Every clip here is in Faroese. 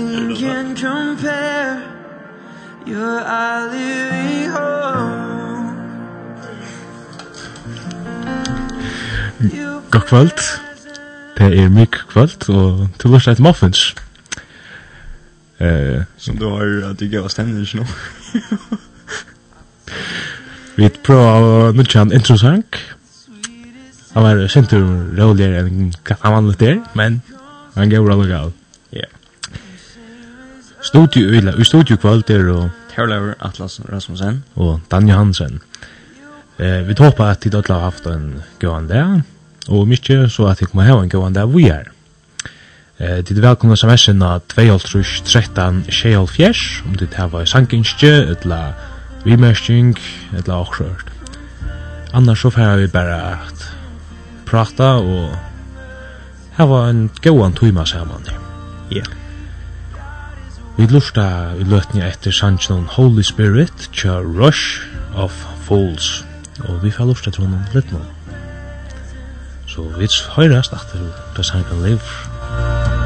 nothing can compare You're our living home God kvöld Det er mykk kvöld og til lort eit muffins Eh, som du har at du gav stemning nå. Vi prøver å en introsang. Han var sentur roligere enn hva han vanlig er, men han gav rolig av. Studio eller i studio kvöld er og Herlever Atlas Rasmussen og Dan Johansen. Eh, vi håper at de har haft en gåan dag, og mykje så at de kommer ha en gåan dag vi er. Eh, de er velkomna sms'ina 2.13.6.4 om de hava sankinskje, etla vimersking, etla okkrørt. Annars så færa vi bara at prata og hava en gåan tuima saman. Ja. Yeah. Vi lusta i løtni etter sangen Holy Spirit, tja Rush of Fools. Og vi får lusta til honom litt nå. Så vi høyrast at du sangen lever.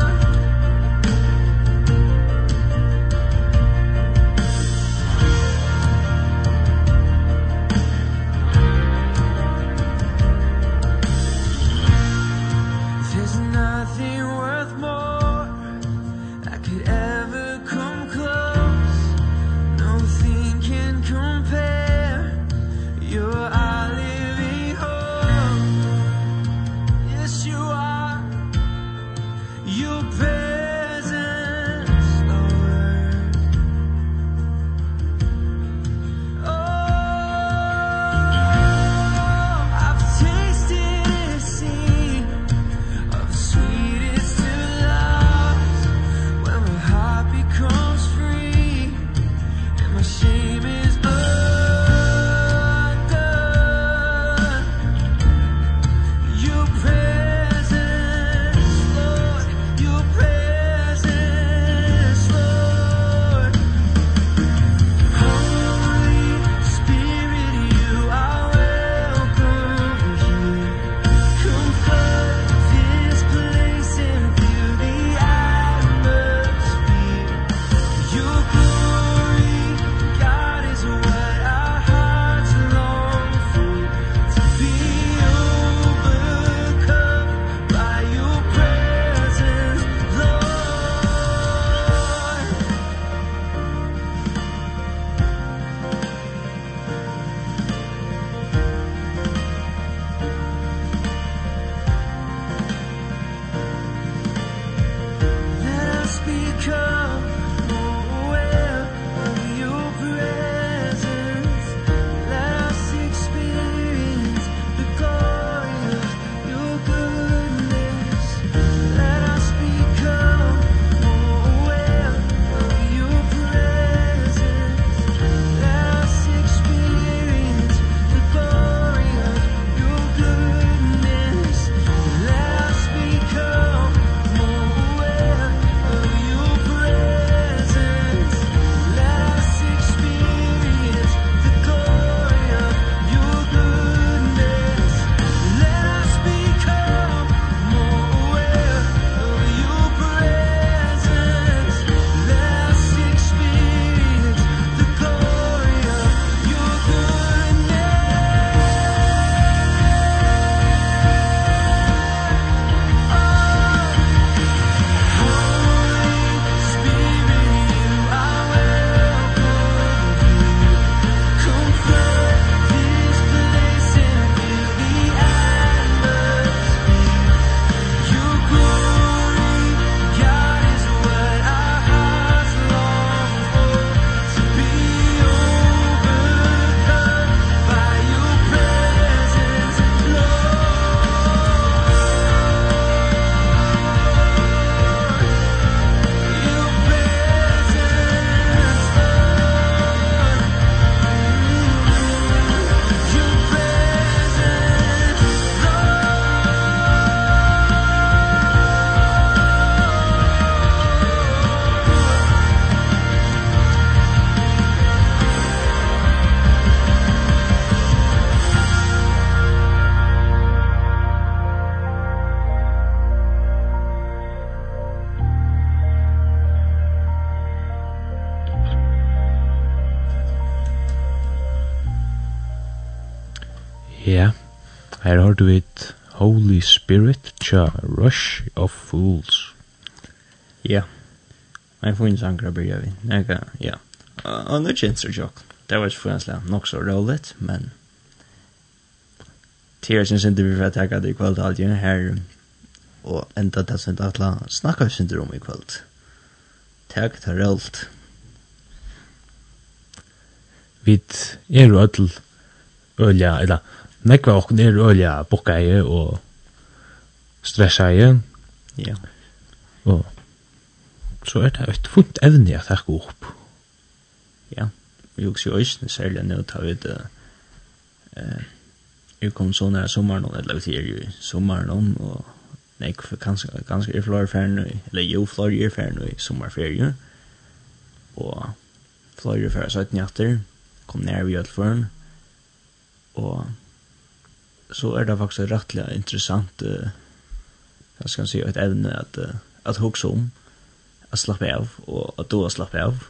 Her har du et Holy Spirit tja Rush of Fools. Ja. Ein fin sangra byrja vi. Nega, ja. Og nu kjenser tjokk. Det var ikke fuganslega nok så roligt, men Tier syns inte vi får det i kvällt allt ju her og enda det som att la snacka syns inte om i kvällt. Tack tar allt. Vit er öll ölja eller nekva okken er ølja bokkeie og stresseie. Ja. Og så er det et funt evne at jeg går opp. Ja, vi også jo også særlig nå tar vi det eh, jeg kom så nær sommeren, eller vi er jo sommeren, og Nei, ganske, ganske er flore ferien, eller jo, flore er ferien i sommerferie. Og flere ferien 17 jatter, kom nær vi alt til Og så er det faktiskt rättliga intressant eh jag ska et ett ämne att att huxa om att slappe av och att har slappe av.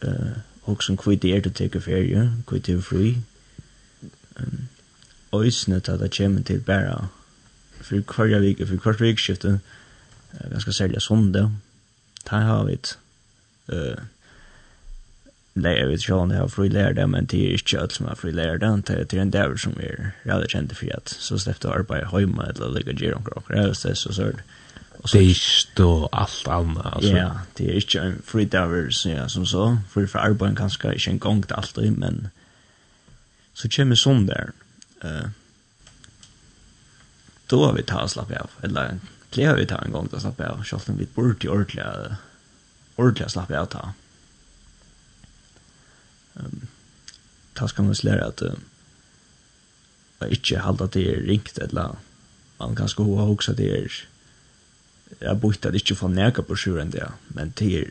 Eh huxa om kvitt det är att ta ferie kvitt det Um, Øysene til att det kommer till bara för hver vik för kvart vikskifte ganska særlig sonde där har vi et eh lära vet jag har fri lærer det, men det er ikke alt som har fri lærer det, det er en där som er jag kjent for at så slipper du arbeta hjemme eller lägga ger om krock det er så så och så det är alt annat altså. ja det er ikke en fri där så som så fri för arbeten kanskje ikke en gang til allt men så kommer sånn der. Uh, då har vi ta og slappa av eller det har vi ta en gang til å slappe av selv om vi burde ordentlig, ordentlig slappe av ta um, ta skal man lära at uh, jag ikke hålla det er ringt eller man kan sko ha också det er jag bort det inte få näka på sjuren det, men det är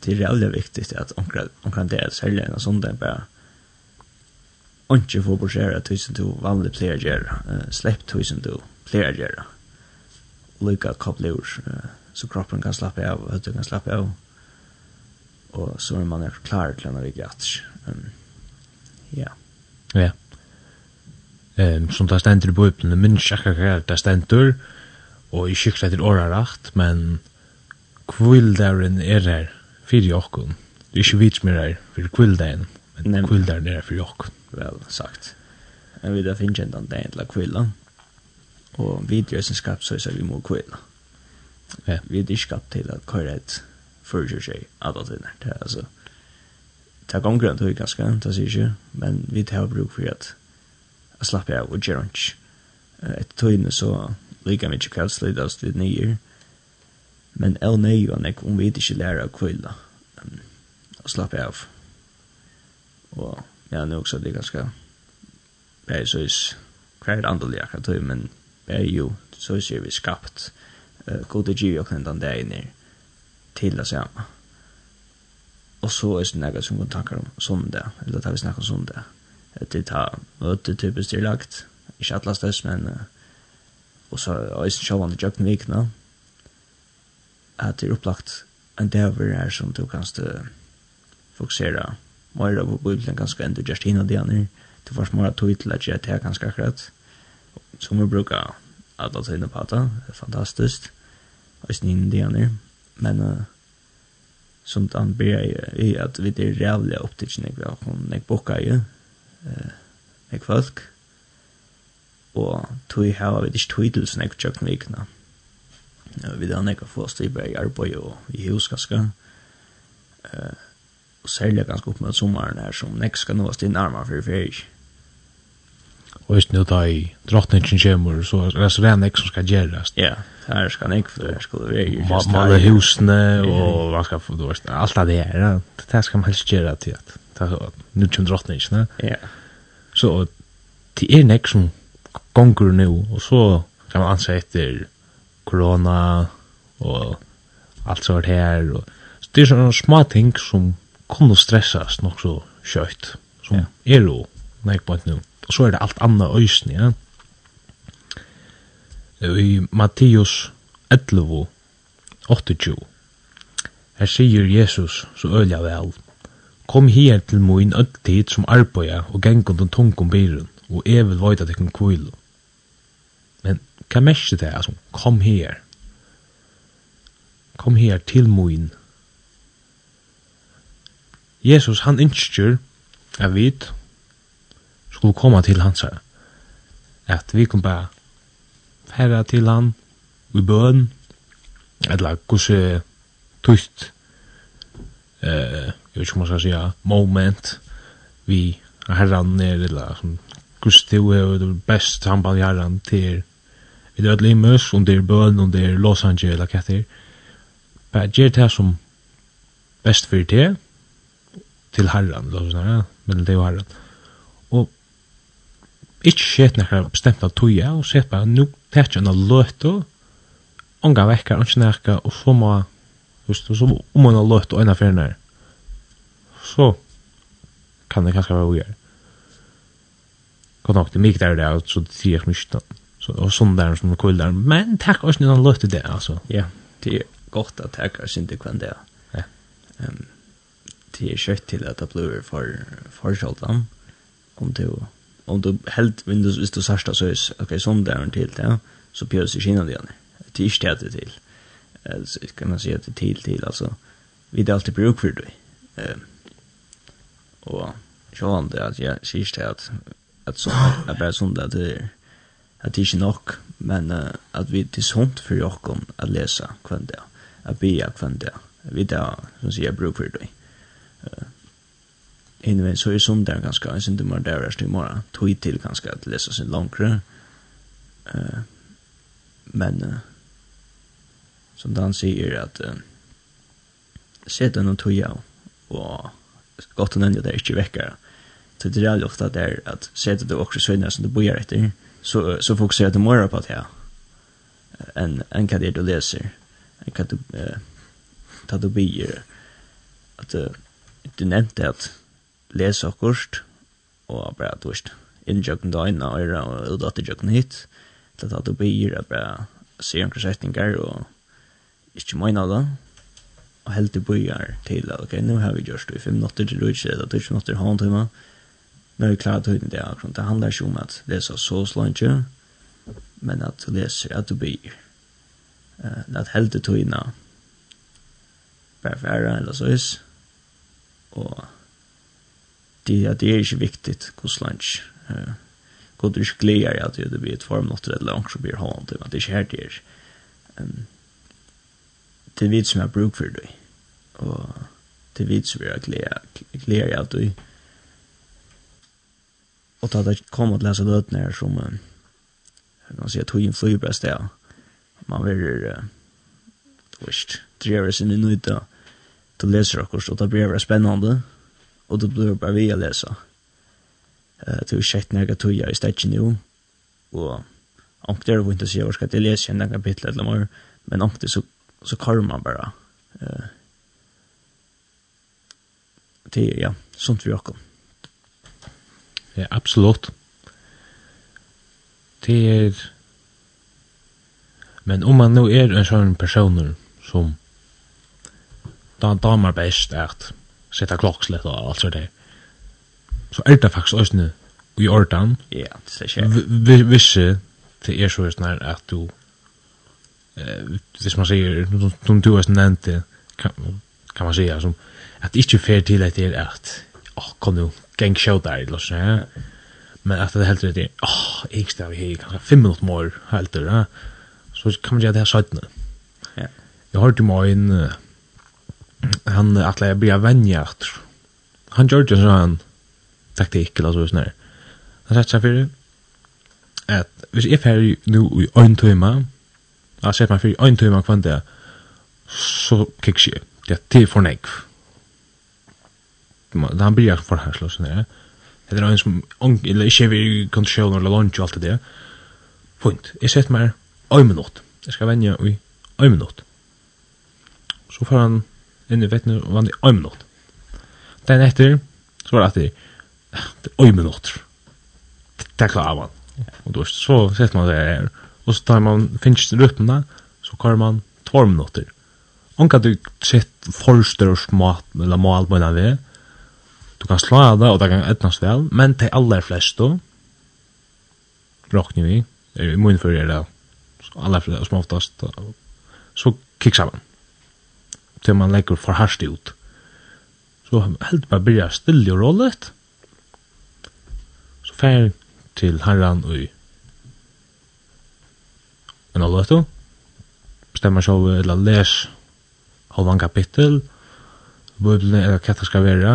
det är väldigt viktigt att omkring kan det är sälja en sån där bara inte få bortsära tusen to vanlig player gör uh, släpp tusen to player gör och lycka koppla ur uh, så kroppen kan slappa av och kan slappa av. Och så är man klar till när vi gats ja. Ja. Ehm som där ständer i bibeln, men checka här där ständer och i kyrkan det är rakt, men kvildaren är där för Jakob. Det är ju vits mer där för kvildaren. Men kvildaren är för Jakob. Väl sagt. Jag vet att finna den där till kvildaren. Och videor som skapas så vi må kvilla. Ja. Vi är skapt till att köra ett förutsättning att det är alltså ta gonger enn tog ganske, ta sier ikke, men vi tar bruk för att att slappa av och göra inte. Ett togene så lika mycket ikke kveldslidast vid nyer, men el nøy og nek om vi ikke lærer å kvile og slappa av. Og ja, nå også det er ganske bare så is hver andelig kan tog, men bare ju så er vi skapt uh, god og giv och den det er till det samme og så er det noe som vi tanker om sondag, eller det har vi snakket om sondag. Det. Tar møte typisk tillagt, ikke atlas dess, men og så er det sjåvann i kjøkken vikene, at det er opplagt en dæver her som du kan fokusere mer av Bibelen ganske enn du gjørst hinna det her, du får smara tog til at jeg tar ganske akkurat, som vi bruker alle tøyne på det, det er fantastisk, og sninn det her, men uh, som han ber i at vi er rævlig opptidsen jeg har hun jeg boka i jeg folk og tog her vi ikke tog til sånn jeg tjøkken vikna vi da jeg få stiber i arbeid og i hus ganske, uh, og særlig ganske opp med sommeren her som jeg skal nå til nærmere for ferie Og just nu da i drottningen kommer, så er det redan ek som skal gjøres. Ja, her skal han ikke, for det skulle det være. Male husene, og hva skal få, du vet, alt av det her, det skal man helst gjøre til at, nu kommer drottningen. Ja. Så det er nek som gonger nu, og så kan man anse etter korona, og alt sånt her, og så det er sånne små ting som kunne stressas nok så kjøyt, som ja. er jo nek nekbant nu. Og så er det alt anna øysen, ja. I Mattius 11, 28, her sier Jesus så øyla vel, Kom her til moin öll tid som arbeida og gengur den tungum byrun, og jeg vil vajta tekken kvilu. Men hva mest det er, altså, kom her. Kom her til moin. Jesus, han innskjur, jeg vet, skulle komme til hans her. At vi kom bare færa til han i bøn, eller hvordan tøyst, eh, jeg vet ikke om man skal si, moment, vi herran ned, eller som Gusti og det best samband i herran til vi død limus, om det er bøn, om det er Los Angeles, eller hva det er. bare gjør det som best for det, til herran, eller sånn, men det er jo herran. Ikke skjøt nekker bestemt av tøya, og sett bare, nu tekje en av og unga vekker, ikke nekker, og så må, just, så om en av løtu, og en av fjerne, så kan det kanskje være å gjøre. Godt nok, det er mye der det, så det sier ikke mye, så, og sånn der som kul der, men takk også en av løtu det, altså. Ja, det er godt at takk også ikke kvann det, ja. Um, det er kjøtt til at det blir for, for sjoldan, om det om du helt Windows hvis du sørste så er ok, sånn der en til, ja, så bjør det seg kina det igjen. Det er ikke det til. Så kan man si at det er til til, altså, vi er alltid bruk for det. Og sånn det at jeg sier ikke at at så er bare sånn at det er at det ikke nok, men at vi til sånt for dere at lese kvendt det, at be kvendt det, vi er, som sier, bruk for det. Anyway, så er sundar ganske, jeg synes det må der rest i morgen, tog til ganske at lese sin langere. Uh, men, uh, som Dan sier at, uh, sett den og tog av, og godt og nødvendig det er ikke vekker. Så det er ofte at det er at sett det også sønner som du bor etter, så, så fokuserer du morgen på det her, enn en hva det er du leser, enn hva du, uh, ta du bier, at uh, du nevnte at, lesa akkurst, og bare, du veist, innjøkken da inn og øyre, og udatt innjøkken hit, til at du byr, og bare, se omkring setninger, og ikke mener det, og helt til bøyer til, ok, nå har vi gjort det i fem minutter til rutsi, eller tusen natter til timme, nå er vi klare til det, akkurat, det handler ikke om at lese så slantje, men at du leser, at du byr, uh, at helt til tøyna, bare færa, eller så is, og det att det är ju viktigt hur lunch eh god du glädje att det blir ett form något rätt långt så blir han det att det är här det är ehm det vet som jag bruk för dig och det vet som jag glädje glädje att du och ta det kommer att läsa det när som man säger tog in flyg bäst där man vill visst drejer sin i nytta till läser och så det blir spännande og då blir det bara vi att läsa. Uh, det är sett skett när jag tog jag i stället nu. Och och det är ju inte så jag ska det läsa en kapitel eller mer, men och det så så kommer man bara. Eh, det ja, sånt vi också. Ja, absolut. Det er... Men om man nu er en sånn person som då damar bäst at sätta klockslet och allt så där. Så är det faktiskt ösnä i ordan. Ja, det är säkert. Visse det er så just när att du eh vis man säger de du har nämnt det kan kan man säga som att inte fair till att det är att åh kom nu gäng show där eller så. Men att det helt det åh jag står här kanske 5 minuter mer helt det Så kan man göra det här sidan. Ja. Jag har ju mig en han att lägga bli vänjat. Han gjorde så han taktik eller så sån Han satt sig för att hvis jag färg nu i en timme jag sett mig för en tøyma kvann det så kiks jag det er til for för Da Han blir for her slås ner. Det er en som eller ikke vi kontroll eller lunch og alt det. Punkt. Jeg sett meg en minutt. Jeg skal vänja i en minutt. Så får han inn i vettene og vann i øy minutt. Den etter, så var det at det er øy minutt. Det er klar av han. Og då, så sett man det her. Og så tar man, finnes rutene, så kvar man tvar minutter. Om kan du sett forster og smat, eller mal på en av det, Du kan slå av det, og det kan etnast vel, men til aller flest då, råkner vi, er i munnfører det, aller flest, som oftast, så kikk sammen til man legger for harst ut. Så helt bare blir jeg stille og rollet. Så fer til herran og en av løtu. Bestemmer så eller les halvan kapittel. Bibelen er hva det skal være.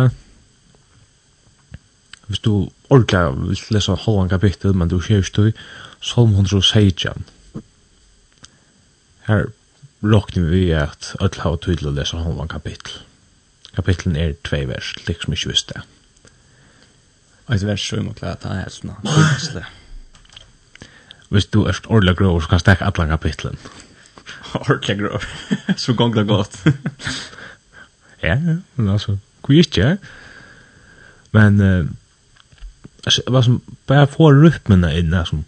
Hvis du orkar vil lesa halvan kapittel, men du ser ikke du, Salm 116. Her råkner vi at alle har tydelig å lese halvan kapittel. Kapitlen er tvei vers, liksom ikke visst det. Og et vers som må klare at han er sånn, det Hvis du er ordentlig grov, så kan stekke alle kapitlen. Ordentlig grov, så gong det godt. ja, men altså, hvor ikke? Men, uh, altså, hva som, bare få rytmene inn, altså,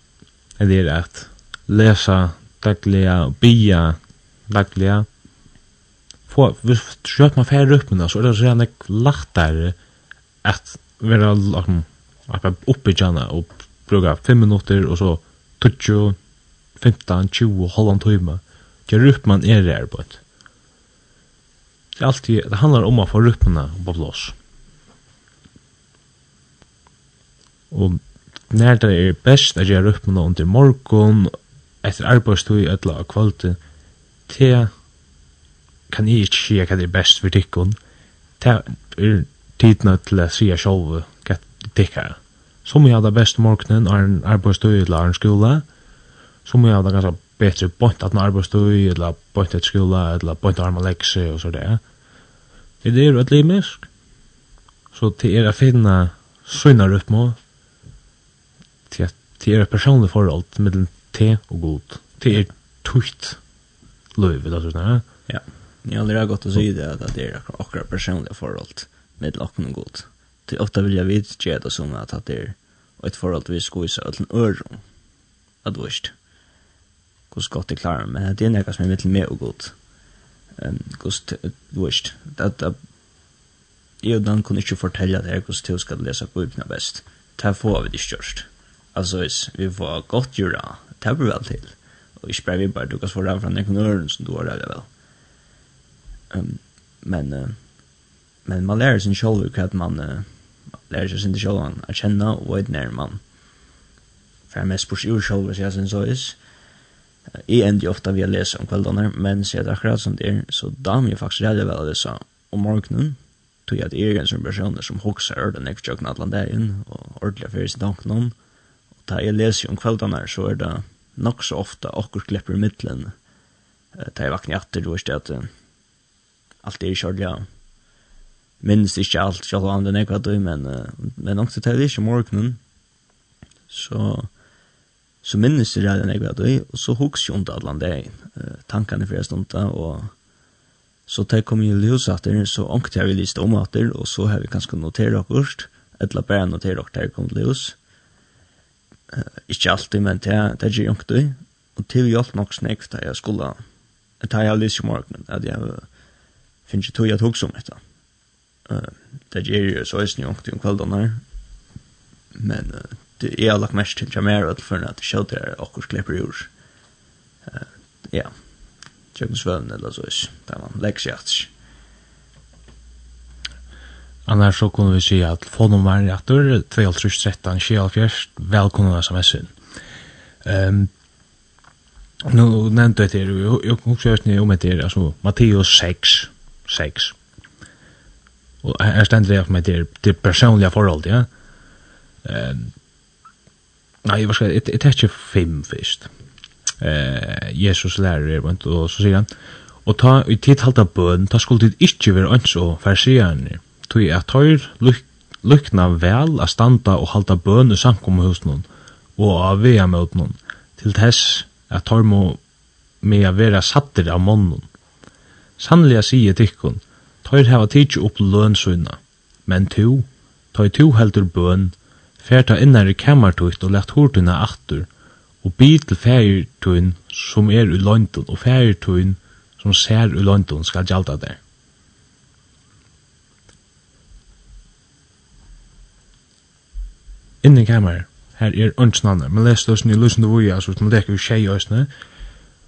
er det at lesa, dagliga, bia, dagliga få hvis skjøt man fer upp med så er det så gjerne lachtare at vera liksom oppe gjerne og bruka 5 minutter og så 20 15 20 halvan timme gjør upp man er der på det er alltid det handlar om å få ruppene på blås og när det er best at gjøre ruppene under morgon etter arbeidstøy eller av kvalitet te kan jeg ikke si hva det er best for tikkun. Det er tidna til å si sjolv hva tikkar. Så må jeg ha det best morgenen, er en arbeidsstøy eller en skola. må jeg ha det ganske betre bort at en arbeidsstøy eller bort et skola eller bort arma lekse og så det. Det er jo et limisk. Så til er å finne søgnar upp må til er personlig forhold mellom te og god. Til er tukt liv eller sånt där. Ja. Ni har aldrig gått att säga det att det är akkurat personliga förhåll med lacken och gott. Till ofta vill jag vidge det som att det är ett förhåll vi ska visa en öron. Att visst. Hur ska det klara men det är något som är mitt med och gott. Ehm kost visst. Att jag då kan inte fortälja det här kost du ska läsa bibeln bäst. Det får vi det störst. Alltså vi får gott göra. Det blir väl till. Og ikke bare vi bare, du kan få det fra en øren som du har det vel. Um, men, uh, men man lærer sin sjolv hva at man uh, lærer seg sin sjolv han er kjenne og vet nær man. For jeg mest spørs ur sjolv hvis jeg synes så is. Jeg ender jo ofte vi å lese om kveldene, men sier det akkurat som det er, så da må jeg faktisk redde vel å lese om morgenen, tog jeg at jeg er en sånn personer som hokser ørden jeg kjøkken alle inn og ordentlig fyrir sin tanken om. Og da jeg leser om kveldene, så er det nok så ofta okkur klepper i middelen. Det jeg vakner etter, du vet at alt er kjørt, ja. Minns ikke alt, selv om det er nekva du, men, men nok så tar det ikke morgenen. Så, så minnes det er nekva du, og så huks jo under alle det, uh, tankene for fyrir stunda, og så tar jeg kom i ljusatter, så ångt jeg vil liste om atter, og så har vi kanskje notert okkurst, etla bare notert okkur, der kom ljus, ikke alltid, men det, det er ikke jungt det. Og til vi hjalp nok snakk da jeg skulle, da jeg lyst i morgenen, at jeg finner ikke tog at hukse om dette. Det er jo så eisen jungt om kvelden her. Men det er lagt mest til Jamera for at det skjøter er akkur klipper ur. Ja, tjøkken svøvn eller så eisen, der man legger seg Annars så kunne vi si at fonnummer i atur Velkommen av sms-en. Um, nu nevnte jeg til, jeg husker jeg om etter, altså Matteus 6, 6. Og her stender jeg med til, til personlige forhold, ja. Um, nei, hva skal jeg, jeg tar ikke fem først. Uh, Jesus lærer, og så sier han, og ta, i tid halta bøn, ta skulle tid ikke være ønsk og farsierne. Ja tui at tøyr lykna vel a standa og halda bøn i samkommuhusnum og a vea noen, til tess at tøyr må me a vera satter av monnum. Sannlega sige tikkun, tøyr hava tidsi upp lønnsuna, men tu, tøy tu heldur bøn, fer ta innar i kamartuit og lett hurtuna aftur, og bi til færirtuin som er i London, og færirtuin som ser i London skal gjalda der. inni i kamer, her er ønsken andre, men les løsene i lusende vore, altså man leker jo tjei øsene,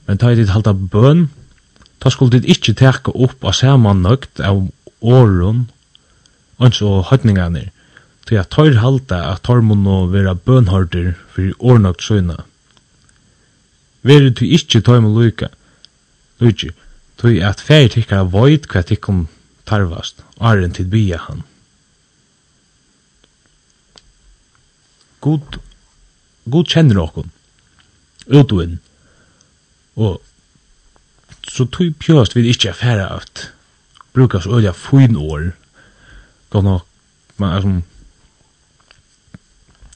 men ta i dit halta bøn, ta skulle dit ikkje teka opp av samannøkt av åren, øns og høytningane, til at tøyr halta at tar må nå være bønhørter for årnøgt søyna. Vere du ikkje tar må lyka, lyka, tøy at færi tikkara void hva tikkum tarvast, arren til bia han. god, god kjenner okon, ut og inn, og så tog pjøst vi ikkje affæra at bruka så øyla fin år, godt nok, man er som,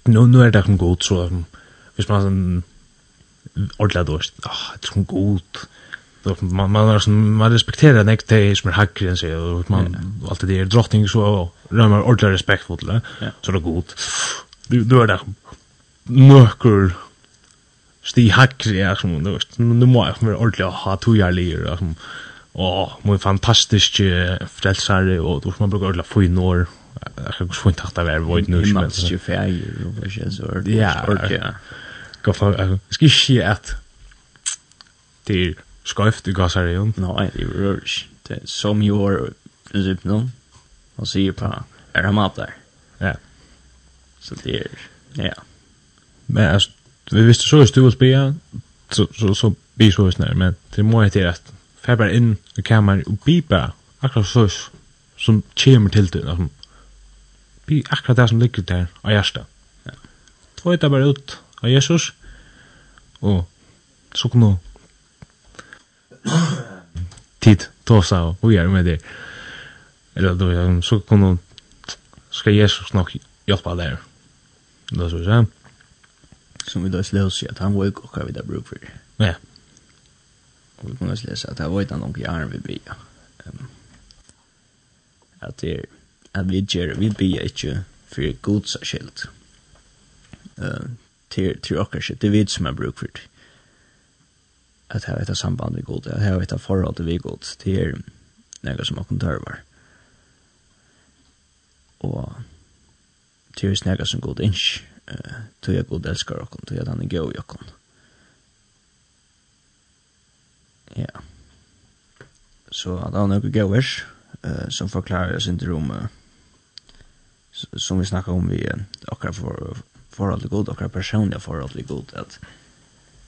nu, nu er det som god, så som, hvis man er sånn, ordentlig dårst, ah, det er som god, då, man man är som man respekterar den ekte som är hackre än sig och man allt det där drottning så rör man ordentligt respekt för det så det är gott nu är där nökor sti hackri ja som du vet. Nu må jag vara ordentligt ha två år lir och som åh må fantastiskt frälsare och då man brukar ordentligt få in år jag kan också inte ta vara vad nu som helst ju färg och vad jag så ja. gå för ska ske att det skäft i gasarion nej det rör sig som ju har princip nu och se på är mat där ja. Så det är, ja. Men alltså, vi visste så att du vill spela, så, så, så blir så snär, men det må jag till att fär bara in i kameran och bli bara akkurat så som kommer till det, alltså, bi akkurat det som ligger där av hjärsta. Ja. Två bara ut av Jesus, och så kommer tid tosa och vi är med det. Eller då så kommer ska Jesus nog hjälpa där. Vad ska vi säga? Som vi då slås i att han var ju kockar vid det bruk för. Ja. Och vi kunde läsa att han var inte någon gärn vi bia. Um, att det är att vi ger vi bia inte för gods skilt. Eh till till och kanske det vet som är bruk för. Att här vet jag samband med god. Att ha vet jag förhåll vi god. Det är något som man kan ta. Och til hos nega som god inch, til jeg god elskar okkon, til jeg den er gau i okkon. Ja. Så det er noen gøy vers, uh, som forklarer oss ikke om, som vi snakka om vi uh, akkurat for, forhold til god, akkurat personliga forhold til god, at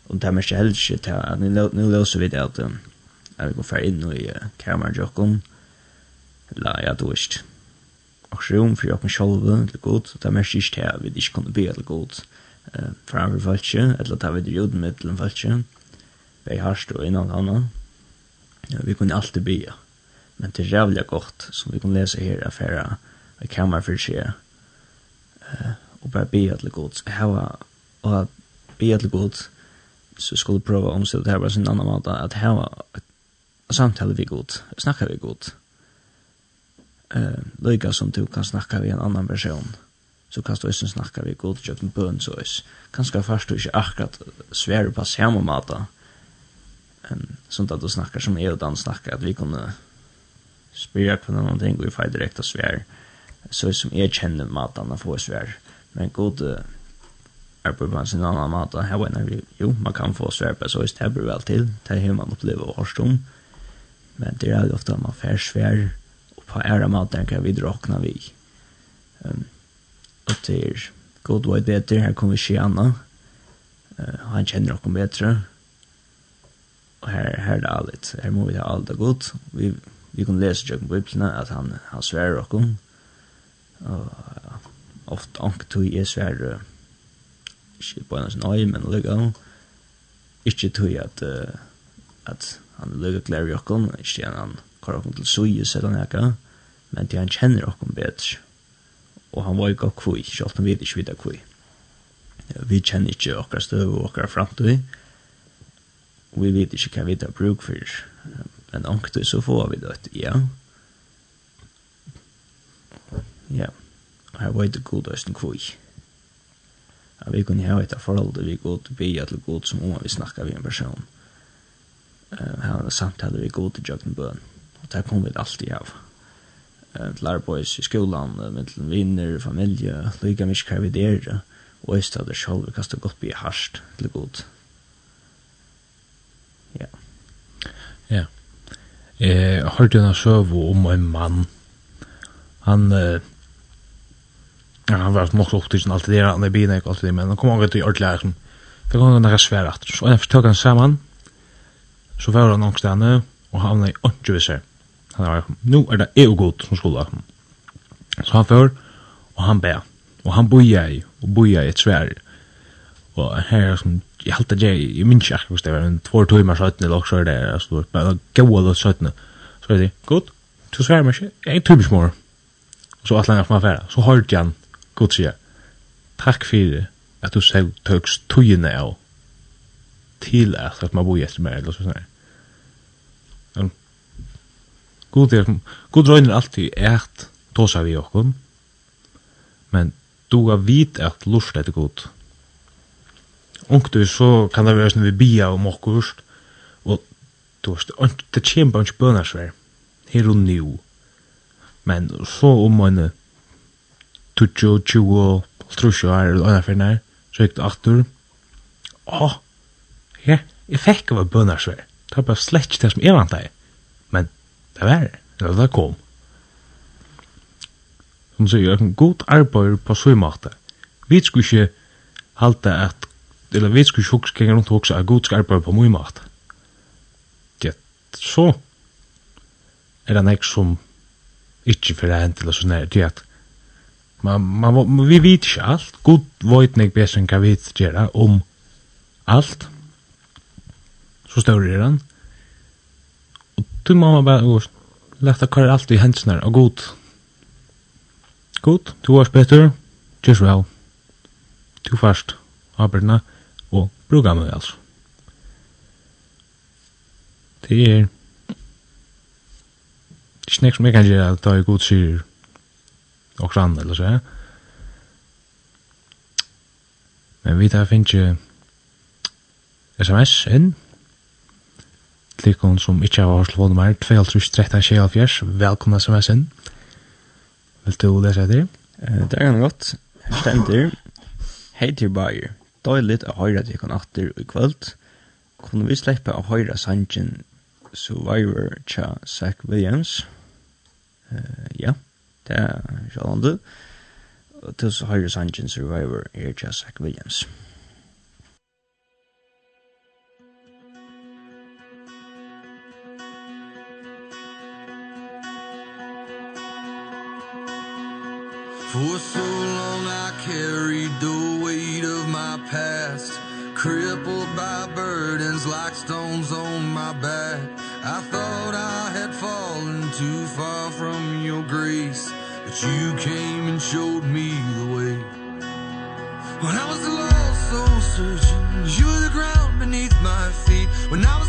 og det er mest helst ikke til at nå løser vi det at at vi går fer inn i kameran jokken, la jeg du ikke, och rum för jag kan själva till god där mest sist här vi inte kunde be det god eh för över falske eller ta vi jord med till falske. Vi har stå innan annan ja, vi kunde alltid be men det är jävligt gott som vi kan läsa här affära i kammar för sig eh och bara be det god ha och be det god så skulle prova om så det här var sin annan måte att ha ett samtal vi god snacka vi god eh, lyga som du kan snakka med en annan person så kan du også snakka vid god kjøk med bøn så is. Kanskje først du ikke akkurat svære på samme måte sånn at du snakkar som jeg og Dan snakkar at vi kunne spyrja på noen ting og vi får direkte svær så som jeg kjenner maten og får svær men god är på en sin annan mat og her vi jo, man kan få svär på så det väl till til det hur man upplever och hørst men det är ofta ofte man får svær på ära maten kan vi drakna vi. Um, och det är god vad det är, Här kommer vi Anna. Uh, han känner oss bättre. Och här, här är det allt. Här må vi ha allt gott. Vi, vi kan läsa i Bibeln att han, han svär oss. Och ofta anktog är svär ikke på en sånn øy, men lukka ikke tog at, uh, at han lukka klær i okken, ikke han kvar okkom til suje eller eka, men til han kjenner okkom betre. Og han var ikke kvui, sjalt han vet ikke vidda kvui. Vi kjenner ikke okkar støv og okkar framtid, og vi vet ikke hva vi tar bruk for, men anktid så får vi det, ja. Ja, og her var det god høysten kvui. Ja, vi kunne ha et forhold, vi kunne bia til god som om vi snakka vi en person. Uh, ha en samtale vi god til jøkken bøn. Og det kom vi alltid av. Til arbeids i skolan, med til vinner, familie, lykka mye hva vi der, og jeg stedet selv, vi kastet godt bli harsht, til god. Ja. Ja. Jeg hørte en søv om en mann. Han, eh, han var nok så opptidsen alltid der, han er bina ikke alltid, men han kom også til ordentlig her, for han var nære svær at. Så en fortøk han sammen, så var han angstene, og han var ikke ved seg. Han var, nu er det jeg og god som skulle. Så han før, og han ber Og han boja i, og boja i et svær. Og her er som, jeg halte det, jeg minns ikke hvis det var, en två timer søttene, eller også er det, altså, det var det gode søttene. Så er det, god, du svær meg ikke, jeg tror ikke mer. Så atlan jeg for meg færa, så hørte han, god sier, takk for at du selv tøks tøyene av til at man bor i meg, eller sånn her. God er, God røyner alltid ert tåsa vi okkom, men du har vit at lust etter god. Unktu så kan det være sånn vi bia om okkurst, og du har det kjem bare ikke bønarsvær, her og nu. Men så om en 20, 20, 30 er eller anna fyrir nær, så gikk det aftur, åh, ja, jeg fikk av bønarsvær, det var bare slett det som jeg vant deg. Det var det. Det var det kom. Som sier, en god arbeid på så måte. Vi skulle ikke halte at, eller vi skulle ikke huske kring rundt hukse at god skal arbeid på svimata. Ja, så er det nek som ikke for det hentil og sånn er det at man, man, man, vi vet ikke alt. God vet nek best enn hva vi vet gjøre om alt. Så større er han. Du tog mamma bara och lätta kvar allt i händsnar og god. God, du vars Peter, just well. Du fast, arbetarna Og brukar meg altså. Det er... Det er ikke nek som jeg kan gjøre at jeg god syr. og sånn, eller så men vi tar finnes jo sms inn tlikon som ikkje har hørt vågen mer, 2.13.24, velkomna som er sin. Vil du lese etter? Uh, det er ganske godt. Her stender, Hei til Bayer, døyligt å høre til kon atter i kvöld. Kunne vi slippe å høre sangen Survivor tja Zach Williams? Uh, ja, det er sjålande. Og til så høre sangen Survivor er tja Zach Williams. For so long I carried the weight of my past Crippled by burdens like stones on my back. I thought I had fallen too far from your grace But you came and showed me the way. When I was lost, so searching You were the ground beneath my feet. When I was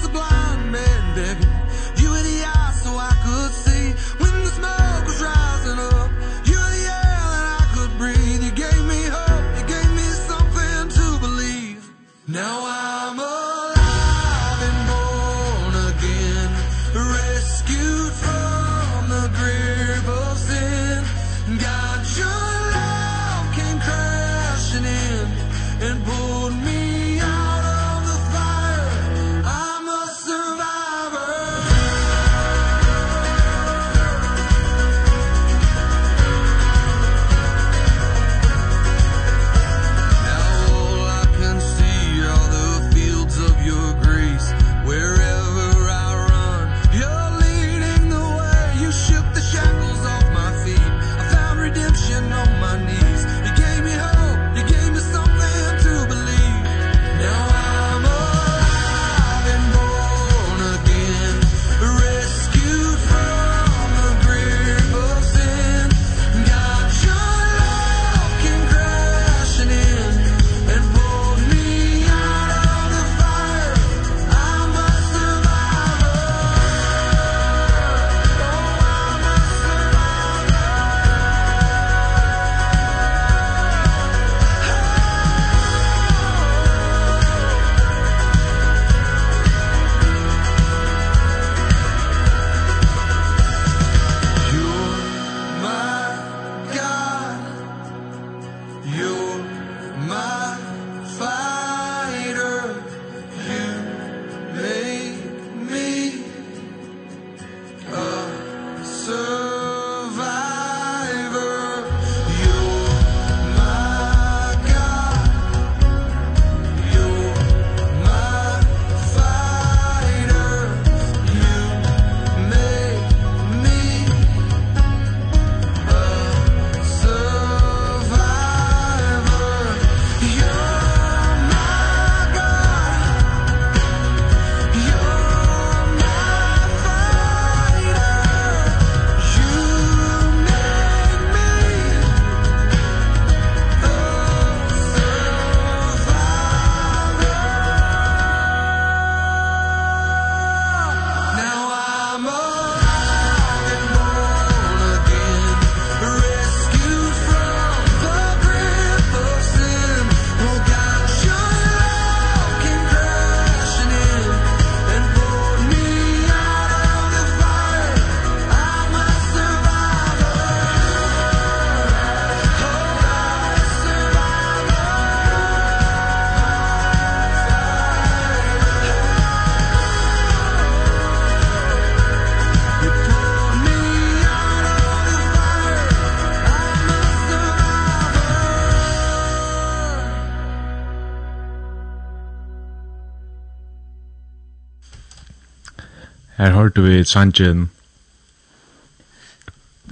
hørte vi sangen.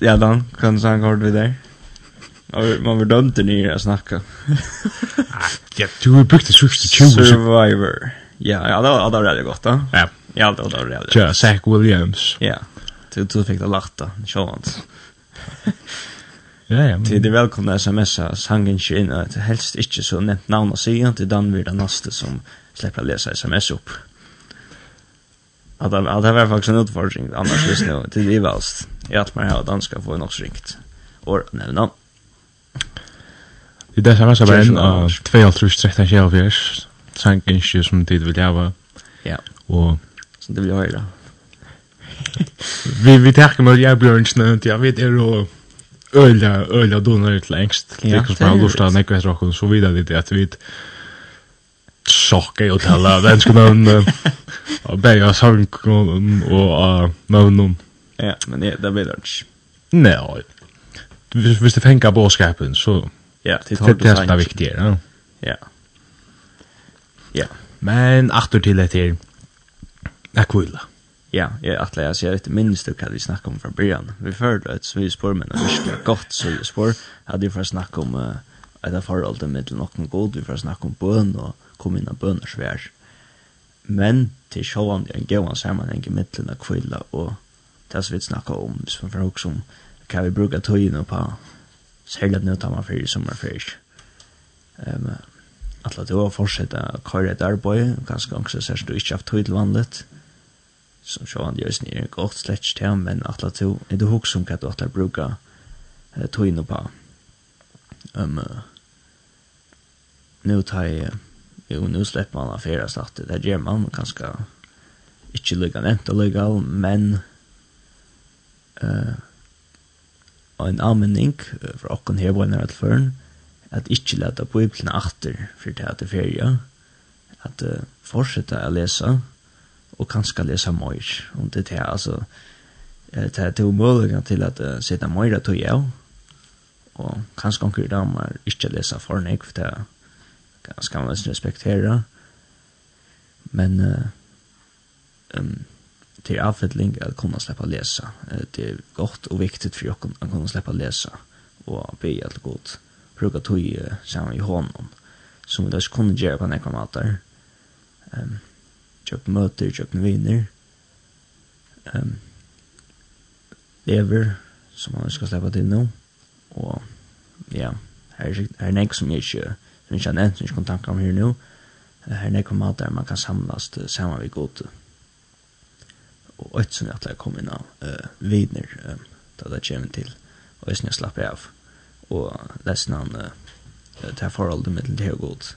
Ja, da, kan sang hørte vi der. Og man var dømt den i å snakke. ja, du har brukt det sørste 20 Survivor. Ja, ja, det var, det var veldig godt da. Ja. Ja, det var, det var veldig godt. Ja, Zach Williams. Ja, du, du fikk det lagt da, sjåvans. Ja, ja. Men... Til de velkomne sms'a sangen ikke inn, helst ikke så nevnt navn å si, til den vil det neste som slipper å lese sms opp. Att han det var faktiskt en utfordring annars just nu till det väst. Jag att man har danska få en nog ringt. Or nämna. Det där samma så en av 2.13 själv vers. Sank inte som tid vill jag vara. Ja. Och så det vill jag höra. Vi vi tackar med jag blir inte nämnt. Jag vet är då öliga öliga donar ut längst. Det kan man lusta näkväs och så vidare det att vi sjokk og tala tale venske navn og begge av sang og av navn Ja, men det, det blir det ikke. Nei, hvis du fengar båskapen, så ja, det, er det, som er viktig viktigere. Ja. Ja. Men atter til det her, er. Ja, jeg atle jeg sier etter minst hva vi snakket om fra byrjan. Vi følte et svi spår, men det virkelig godt svi spår. Hadde vi for å snakke om uh, et av forholdet med noen god, vi for å snakke om bøn og kom inn av bøners svær. Men til sjåan er en gøyvan sammanheng i mittlen av kvilla og det som vi snakka om, hvis man får også om hva vi brukar tøyene på, særlig nå tar man fyrir sommerfyrir. Um, Alla du har fortsetta å køre et arbeid, ganske angst så du ikke haft tøy til vanligt, som sjåan gjør sin er godt slett til, men alla du, er du hos om hva du atler bruka tøyene på. Um, nu tar jeg jo, nu slipper man affæra snart, det gjør man kanskje ikke lykka nevnt og lykka, men uh, en anmenning uh, fra okken her var nært føren, at ikke leta Bibelen atter for det at det ferie, at uh, fortsette å lese, og kanskje lese mer, om det er altså, det er to muligheter til at uh, sitte mer tog jeg, og kanskje anker damer ikke lese fornek, for det er skal man respektera. Men eh um, till avfälling att kunna släppa läsa. Det är gott och viktigt för å kunne slippe å lese og be alt godt. Bruka tog samman i hånden som vi da ikke kunne gjøre på några matar. Ehm um, møter möter, köp viner. Ehm um, lever som man skal slippe til nå. Og ja, här är, här är som jag inte som ikke har nevnt, som ikke kan tanke om her nå, her nede kommer alt der man kan samlas sammen ved god. Og et som jeg atler kom inn av uh, vidner, um, da det kommer til, og jeg synes slapper av, og lesen han uh, til forholdet mitt til det er god.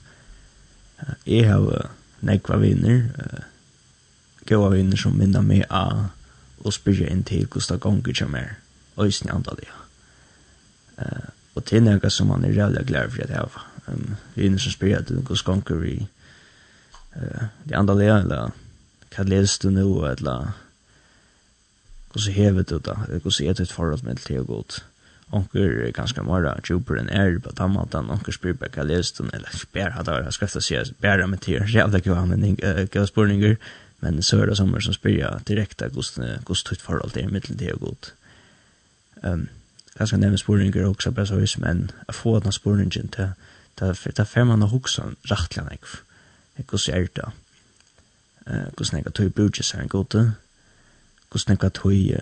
Uh, jeg har uh, nekva vinner, uh, Gåa vinner som minner meg av, og spyrir inn til hvordan det gonger som er, øysen i sniandalig. Uh, og til nega som man er rævlig glad for at jeg har Um, jeg som spyrir at du går skonker i uh, de andre lea, eller hva les du nå, eller hvordan hevet du da, eller hvordan er et forhold med til og godt. Onker er ganske mora, djuper enn er på tammatan, onker spyr på hva les du, eller bæra hadde av, jeg skal efter si, bæra med til, jævla kva spurningar, men så er det sommer som spyrir direkte hvordan tutt forhold til med til og godt. Um, ganske nevne spurninger også, bæra så vis, men jeg får denne spurningen til da da fer man og hugsa rættlan eg eg er det eh kus nega tøy brúja sær gode kus nega tøy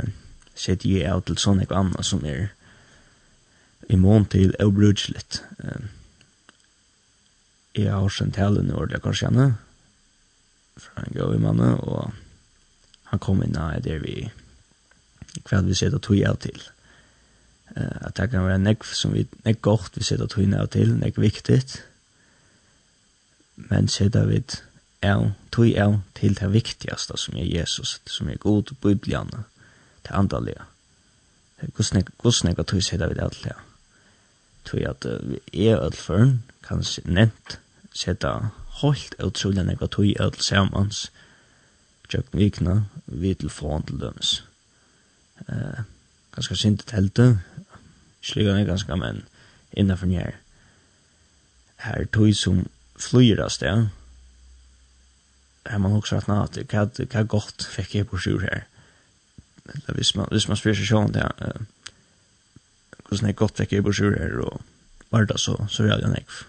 set je out til sånn eg anna som er i mån til og brúja lit jeg har sendt hele nu ordentlig kanskje henne fra en gøy manne og han kom inn av der vi kveld vi sitter tog av til at det kan være nekv som vi, nekv godt vi sitter tøyne av til, nekv viktigt, men sitter vi av, tøy av til det viktigaste som er Jesus, som er god biblian, det andalige. Hvordan nekv tøy sitter vi det til det? Tøy at vi er ødelføren, kan nevnt sitter helt utrolig nekv tøy av til samans, tjøkken vikna, vi til foran til dømes. Eh, uh, ganska sint telte, slik han er ganska men innanfor njer. Her tog som flyr av sted, her man også hatt natt, det kan gott fick jag på sjur här. Eller hvis man, hvis man spyr seg sjån, det uh, hvordan jeg godt fikk jeg på sjur her, og var det så, så vil jeg nekv.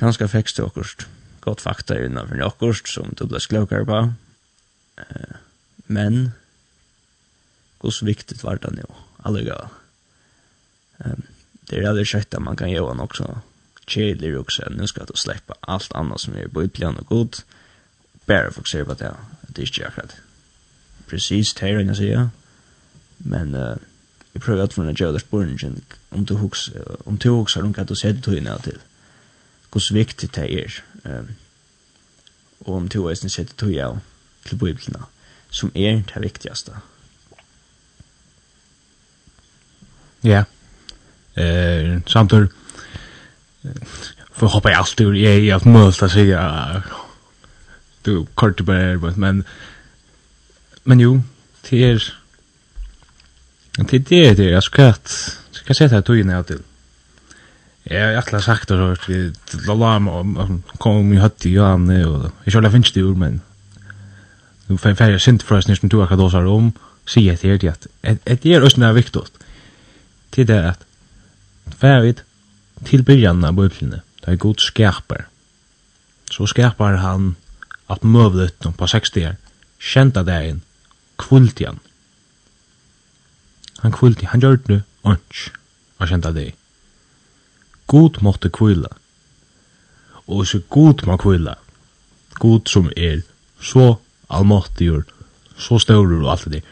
Kanskje fikk det akkurat godt fakta innanfor njer akkurat, som du ble sklokere på, uh, men hur viktigt var det nu alltså ehm det är det att man kan göra också chiller också nu ska du släppa allt annat som är på plan och gott bara fokusera på det det är ju akkurat precis det jag säger men eh jag prövar att från Joe Spurgeon om du hooks om du hooks har hon kan du se det till till hur viktigt det är ehm och om du är sen sätter du ja till bibeln som är det viktigaste Ja. Eh, samtidigt för hoppa jag alltid ur jag är allt möjligt att säga du kort bara är men men jo det är det är det jag är ska att ska sätta det in här till Jag har alltid sagt det så att vi kom i hött i Johan och jag skulle det finns det ur men nu får jag färja synd för oss när du har kadosar om säger det att det är östna viktigt til det at færit til byrjan av bøyblene, det er god skapar. Så skapar han at møvlet på 60 år, kjenta degin, kvulti han. Han kvulti, han gjør det ånds, og kjenta det. God måtte kvila, og så god må kvila, god som er så allmåttigur, så størur og alt det,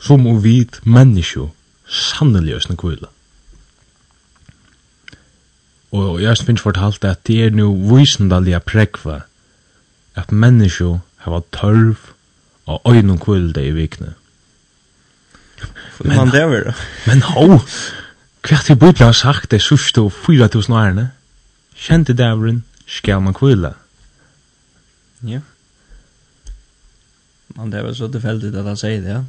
som og vit menneskjo sannelig øsne kvile. Og jeg har finnes fortalt at det er nu vysendalige prekva at menneskjo hava tørv og øynum kvile i vikne. Men, man det var Men ho! Hva er det bøyla har sagt det sørste og 4000 årene. Kjente dævren skal man kvile. Ja. Man det var så tilfeldig at han sier det, ja.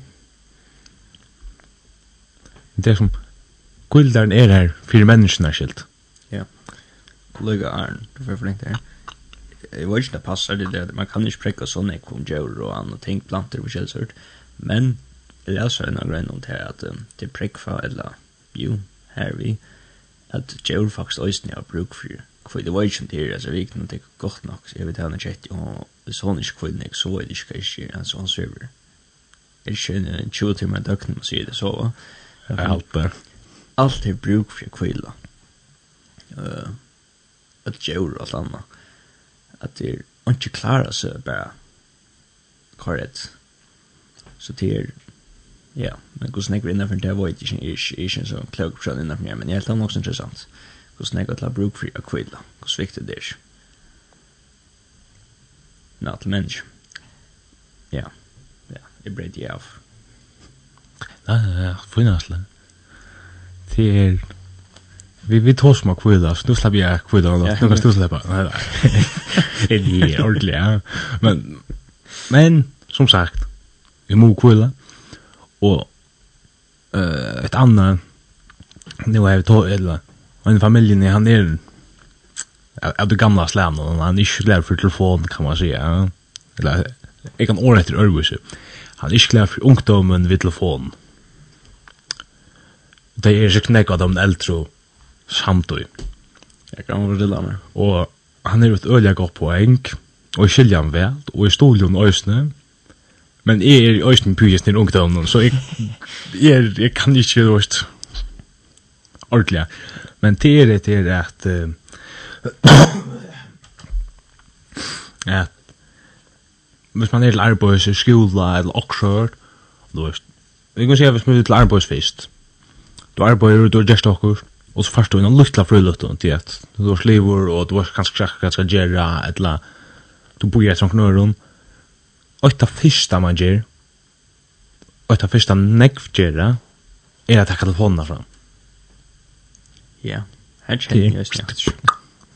Det er som, kvildaren er her fyrir menneskene skilt. Ja. Kollega Arn, du får forlengt det her. Jeg vet ikke det passer det der, man kan ikke prekka sånn ekk om djur og andre ting, planter og kjelsørt, men jeg leser en av grein om det her at det er prekka, eller jo, her vi, at djur faktisk òsne har bruk for kvøy, det var ikke det her, altså vi ikke noe godt nok, så jeg vet henne kjett, og hvis hun ikke kvøy nek, så er det ikke hva jeg sier, altså han server. Jeg kjenner 20 timer i døgnet, man sier det så, va? Jeg halper. Alt er bruk for kvila. Uh, at djur og alt anna. At det er ikke klara seg bare korrekt. Så det er, ja, men hvordan jeg går innenfor det, var ikke ikke så klok person innenfor det, men jeg held han også interessant. Hvordan jeg går til å bruke for kvila. Hvordan viktig det er. Nå, til mennesker. Ja, ja, jeg breit jeg av. Nei, nei, nei, finnast Det er... Vi, vi tog som å kvida, så nu slapp jeg kvida nå. Nu kan du slippa. Nei, nei. Det er ordentlig, ja. Men, men som sagt, vi må kvida. Og uh, et annet, nu er vi tog, eller, en familjen, han er av det gamla slam då han är inte klar för telefon kan man säga eller jag kan ordentligt överse han är inte klar för ungdomen vid telefon det er ikke nekka dem eldre samtøy. Jeg kan overrilla meg. Og han er et øyelig godt poeng, og jeg skiljer han vel, og jeg stoler en øyne, men jeg er i øyne pyres nir ungdommen, så jeg, jeg, er, jeg kan ikke gjøre det ordentlig. Men det er det er at at hvis man er til arbeids i skola eller okkshørt, du vet, vi kan si at hvis man er til arbeids først, du arbeider, du er gjerst okkur, og så først du innan luttla frulutun til at du har slivur, og du har kanskje krakka skal gjerra, etla, du bor etter knurrun, og etta fyrsta man gjer, og etta fyrsta negv gjerra, er at takka telefonene fram. Ja, her kjenner jeg just.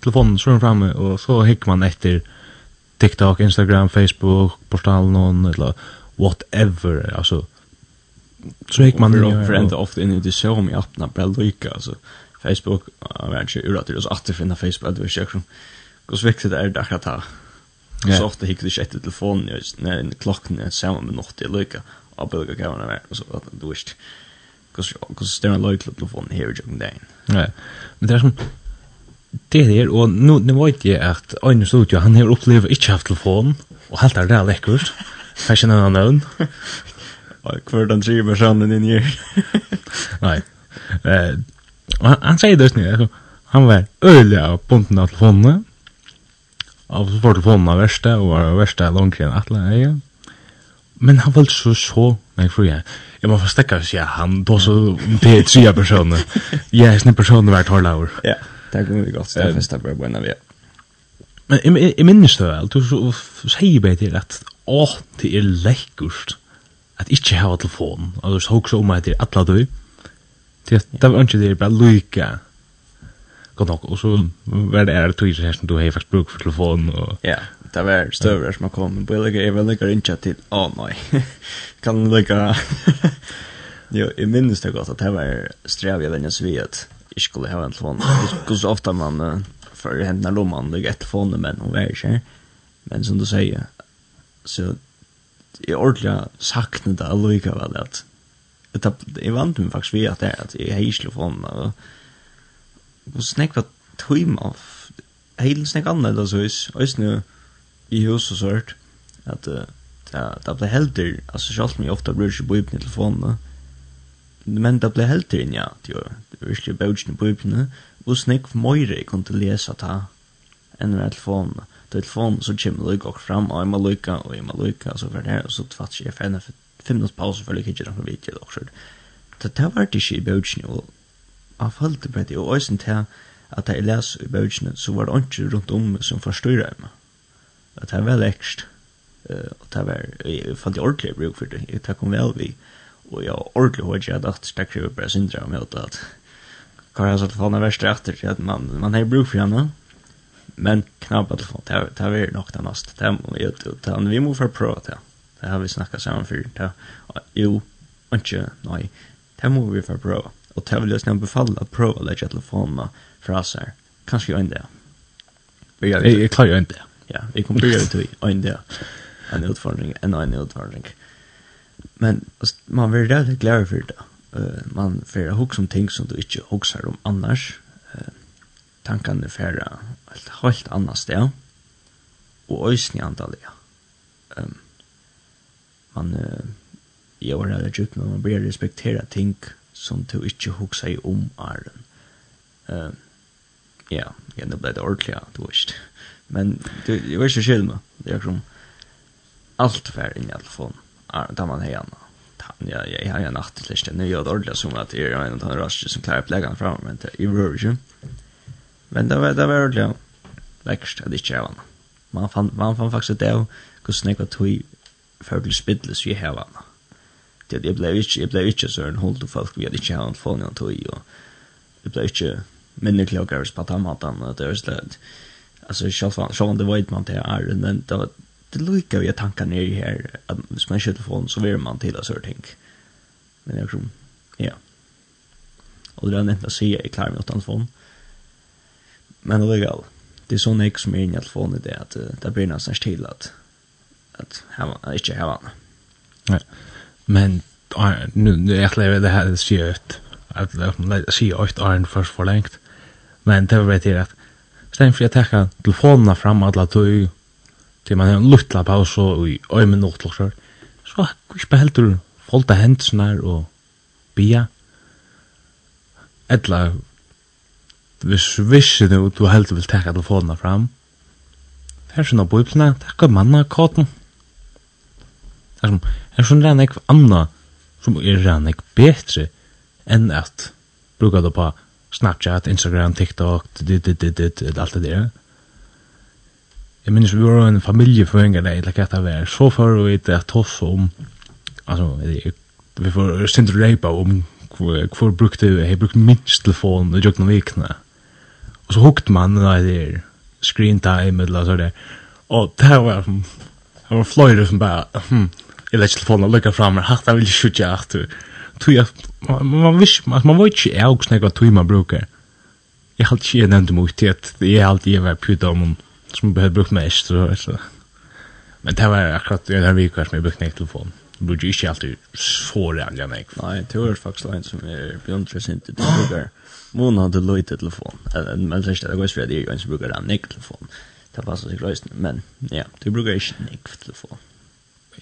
Telefonen slår framme, og så hikker man etter TikTok, Instagram, Facebook, portalen, eller whatever, altså, Drake man är för ända ofta in i det så om jag öppnar bara lika alltså Facebook är inte ur att det så att det finna Facebook att vi söker. Hur viktigt är det att ta? Så ofta hickar det sjätte telefonen just när klockan är samma med något det lika. Och bara gå man vara så att du visst. Hur hur stämmer lojt telefonen här i den dagen. Nej. Men det är som det er, og nu, nu vet jeg at Øyne Studio, han har opplevd ikke haft telefon, og helt er det lekkert, fashion and unknown, kvar den tre personen in här. Nej. Eh, han säger det nu. Han var öliga av punkten av telefonen. Av så var telefonen av värsta och var värsta långkring att lägga. Men han var så så Nej, för jag. Jag måste stäcka så sig han då så det är tre personer. Jag är snäpp personer vart har laur. Ja, det kommer vi gott Det första på buena vi. Men i minnes det väl, du säger bara till att åh, det är läckert at ikke hava telefon, og du hoksa om at det er atla du, det at det var ikke det er bare lyka, godt nok, og så var det ære tog her som du hei faktisk bruk for telefon, og... Ja, det var støvrar som har kommet, men jeg vil lykka rinja til, å nei, kan lykka... Jo, jeg minnes det godt at det var strev jeg denne sviet, jeg skulle hava en telefon, ikke så ofta man, for hendene lomman, det er et telefon, men hun var ikke, men som du sier, så jeg ordentlig sakne det allikevel at jeg vant meg faktisk ved at det at jeg har ikke telefonen og snakk var tøyma heilen snakk annerledes hus og i hus og sånt at uh, det ble helter, altså selv om jeg ofte bryr ikke på i telefonen men det ble helter inn ja det var virkelig bøtjen på i og snakk for møyre jeg kunne lese ta enn med telefonen telefon så kommer det och fram och man lucka och man lucka så för det och så tvätts jag för fem minuters paus för lucka inte någon video och det det var det shit bouch nu av halt på det och sen till att jag läs i bouchen så var det inte runt om som förstör mig att det var läckst och det var jag fann det ordentligt bruk för det det kom väl vi och jag ordentligt hörde jag att det kräver bara syndrom helt att Kan jag så att fan är värst efter att man, man har bruk för henne men knapp att få ta ta vi nog den nästa tem och jag vi måste prova det. Det har vi snackat sammen för det. Jo, inte nej. Det måste vi för prova. Och det vill jag snabbt befalla att prova för oss här. Kanske ju det. Vi jag jag klarar ju inte. Ja, vi kommer börja till inte. En utfordring, en annan utfordring. Men man blir rädd glad för det. Uh, man får hugga om ting som du inte huggar om annars. Uh, tankarna färra et helt annet sted, og øysen i antallet. Um, man, uh, jeg var veldig djupt, men man blir respektera ting som du ikke hukser i om æren. Um, ja, ja, det ble det ordentlig, ja, du vet Men du, jeg vet ikke skjedd med, det er som alt vær inn i alle fond, da man har anna. Ja, jeg har en natteliste, nå gjør det ordentlig som at jeg er en av de raske som klarer pleggene frem, men det er jo ikke. Men det var, det var ordentlig, ja lekkert at ikke hava henne. Man fann, man fann faktisk det av hvordan jeg var tog for å spidlet så jeg hava. Det jeg ble ikke, jeg ble ikke så en hold til folk vi hadde ikke hava henne for henne tog, og jeg ble ikke minne klokere hvis på tammatan, og det var slett, altså selv om det var man til er, men det var, det lukar vi tankar nere her, at hvis man ikke telefon så vil man til å sånne ting. Men jeg tror, ja. Og det er nevnt å si, jeg klarer meg å ta telefon, men det er galt det är sån ek som är i att få det att det blir nästan till att att han inte har han. Nej. Men nu nu är lever det här ser ut att det ser ut iron först för längt. Men det vet jag att sen för att ta telefonerna fram alla tog till man en lutla paus och i en minut så så kus behälter folta händsnar och bia. Ettla hvis vissi du du heldur vil teka telefonene fram. Her er sånn bøyplene, takk av manna kåten. Her som, her sånn rann ekv anna, som er rann ekv betri enn at bruka det på Snapchat, Instagram, TikTok, dit, dit, dit, dit, alt det der. Jeg minnes vi var en familieføringer der, eller hva det var, så før vi ikke at oss om, altså, vi får sindre reipa om hvor brukte, jeg brukte minst telefon i jøkken vikne. Og så hukte man den der screen time eller så der. Og det var som det var fløyre som bare, hm jag lägger telefonen och lycka fram och hatta vill skjuta att tog jag man vis, man man var ikke jeg også nekva tog man brukar. halte ikke jeg nevnte mot det at jeg halte jeg var pjuta om som behöver brukt mest så så. Men det var akkurat den här veckan som jag brukade telefonen brukar ju inte alltid så det andra mig. Det var faktisk en som är beyond recent det brukar. Mona hade lite telefon. Men först det går för det jag inte brukar den nick telefon. Det passar sig løsning, men ja, du brukar ikke nick telefon.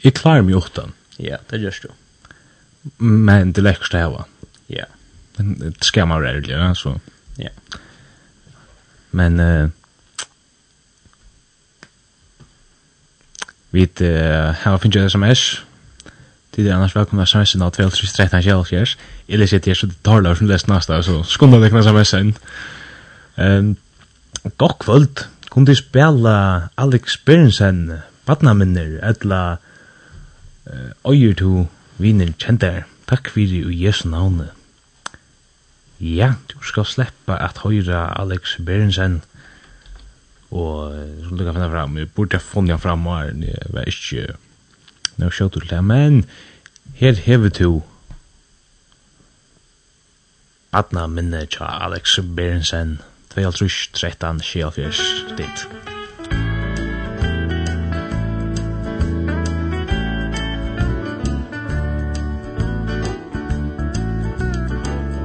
Jag klarar mig åttan. Ja, det gjørs du. Men det läcker det här Ja. Men det ska man välja så. Ja. Men eh Vi har finnst sms Det är annars välkomna samhället av 2013 kjallfjärs. Eller sitter jag så det talar som läst nästa så skunda det knäsa med sen. Um, Gott kvöld. Kom du spela all experiencen badnaminner etla uh, øyer to viner kjentar. Takk fyrir i Jesu navne. Ja, du skal sleppa at høyra Alex Berensen og som du kan finna fram, vi burde ha funnet fram og det var ikke nå skjøter til det, men her hever to Adna minne tja Alex Berensen 2013 sjefjers dit.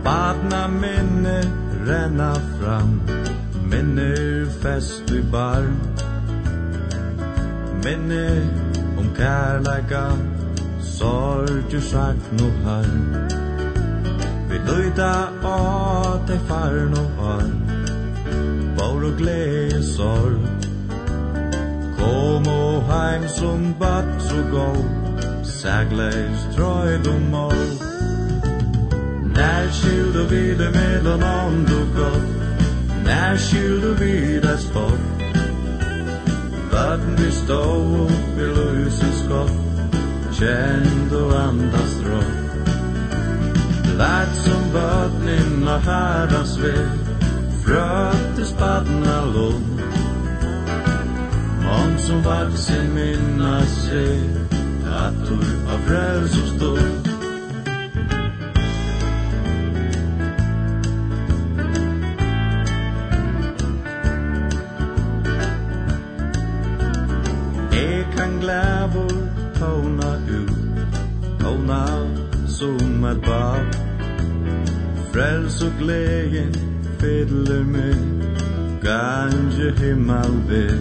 Badna minne renna fram Minner fest i bar Minner Om kærleika, sorg, sakn og har Vi løyta av deg far og har Vår og glede sorg. Kom og heim som bad så gå Sagleis trøyd og mål Nær skylder vi det mellom ånd og godt Nær skylder vi det sport Barn vi stå upp i lusens skott Känd och andas rått Lärt som bötnin och herrans väg Fröt i spadna lån Mån som vart minna sig Tattor av röv som stod Frels og glegen fyller meg Gange himmel ved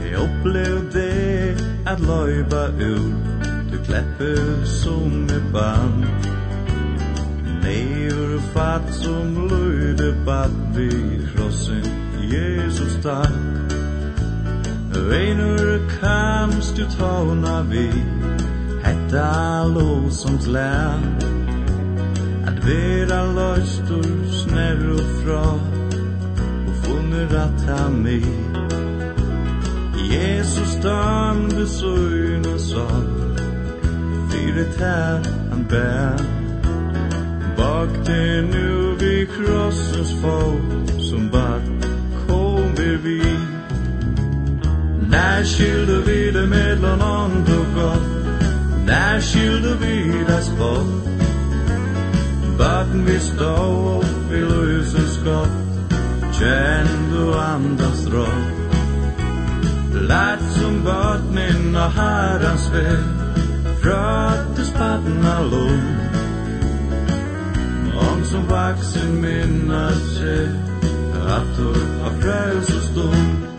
Jeg opplevde det at løyba ut Du klepper som er band Neur fatt som løyde bad vi krossen Jesus takk. Veinur kamst du tåna vi Hetta lov som land vera løstur snær og fra og funner at ha mi Jesus dan besøyn og sann fyret tær han bær bak det nu vi krossens fot som bad kommer vi När skilde vi det mellan ond och gott När skilde vi det spott. Baden vi stå upp i ljuset skott Känn du andas rått Lärt som bötnin och herrans väg Fröttes badna lån Om som vaksen minnas sig Att du har frälst och stund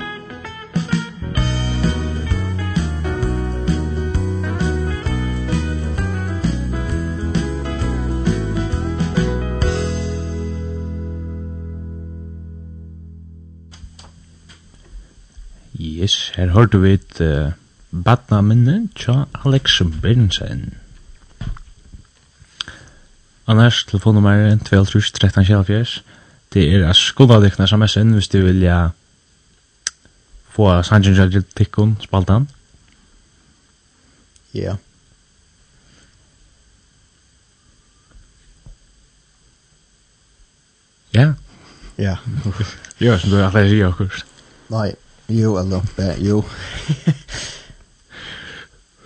Yes, her hørte vi et uh, badna minne tja Alex Bernsen. Annars, telefonnummer 12-13-74. Det er a skulda dykna sms inn hvis du vilja få sannsynsalgil tikkun spaltan. Ja. Yeah. Ja. Ja. Jo, som du har flere sier akkurat. Nei. Jo, eller oppe, jo.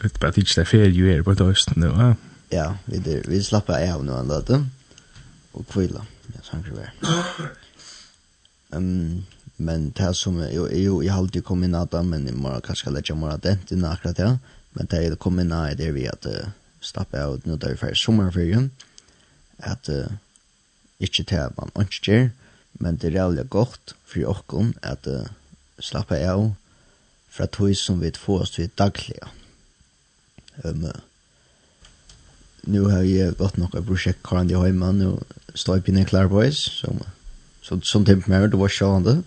Det er bare ikke det ferie jo er på tøysten nå, ja? Ja, vi, der, vi slapper av nå en løte, og kvila, ja, sanger vi Um, men det som, jo, jo, jeg har alltid kommet inn av det, men jeg må kanskje jeg lette morgen det, det er akkurat det, men det jeg kom inn av det vi at uh, slappe av. Nå da vi ferdig sommerferien, at uh, ikke til at man ønsker, men det er jævlig godt for åkken at uh, slappa av fra tog som vi får oss til daglig. Um, nu har jeg gått noe prosjekt karan i høyma, nu står jeg på en klar boys, som, som, som temp mer, det var sjående,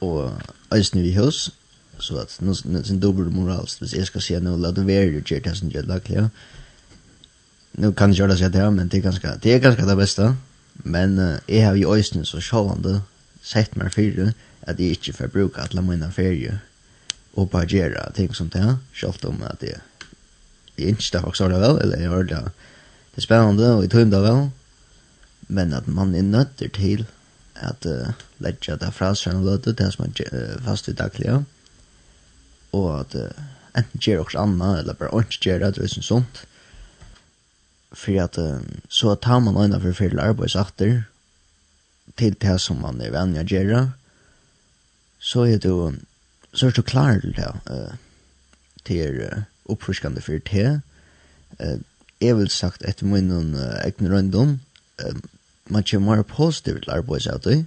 og eisen vi hos, så at nå er det en dubbel moralst, hvis jeg skal si nå la det være, jo gjør det som gjør dagliga. Nå kan jeg gjøre det, men det er ganske det, er ganske det beste, men uh, jeg har jo eisen så sjående, sett meg fyrir at jeg ikke får bruke alle mine ferie og bare gjøre ting som det, selv om at jeg, jeg ikke det faktisk har det vel, eller jeg har det, det er spennende og jeg tror det vel, men at man er nødt til at uh, leggja det fra seg og løte det som er uh, fast i daglige, og at uh, enten gjør også annet, eller bare ikke gjør det, det er sånt, for at uh, så tar man øyne for fyrir arbeidsakter, til det som man er vennig å gjøre, så er du, så er du klar til det, uh, til uh, oppforskende for det. Uh, jeg vil sagt etter min uh, egen røndom, uh, man kommer mer positivt til arbeids av det,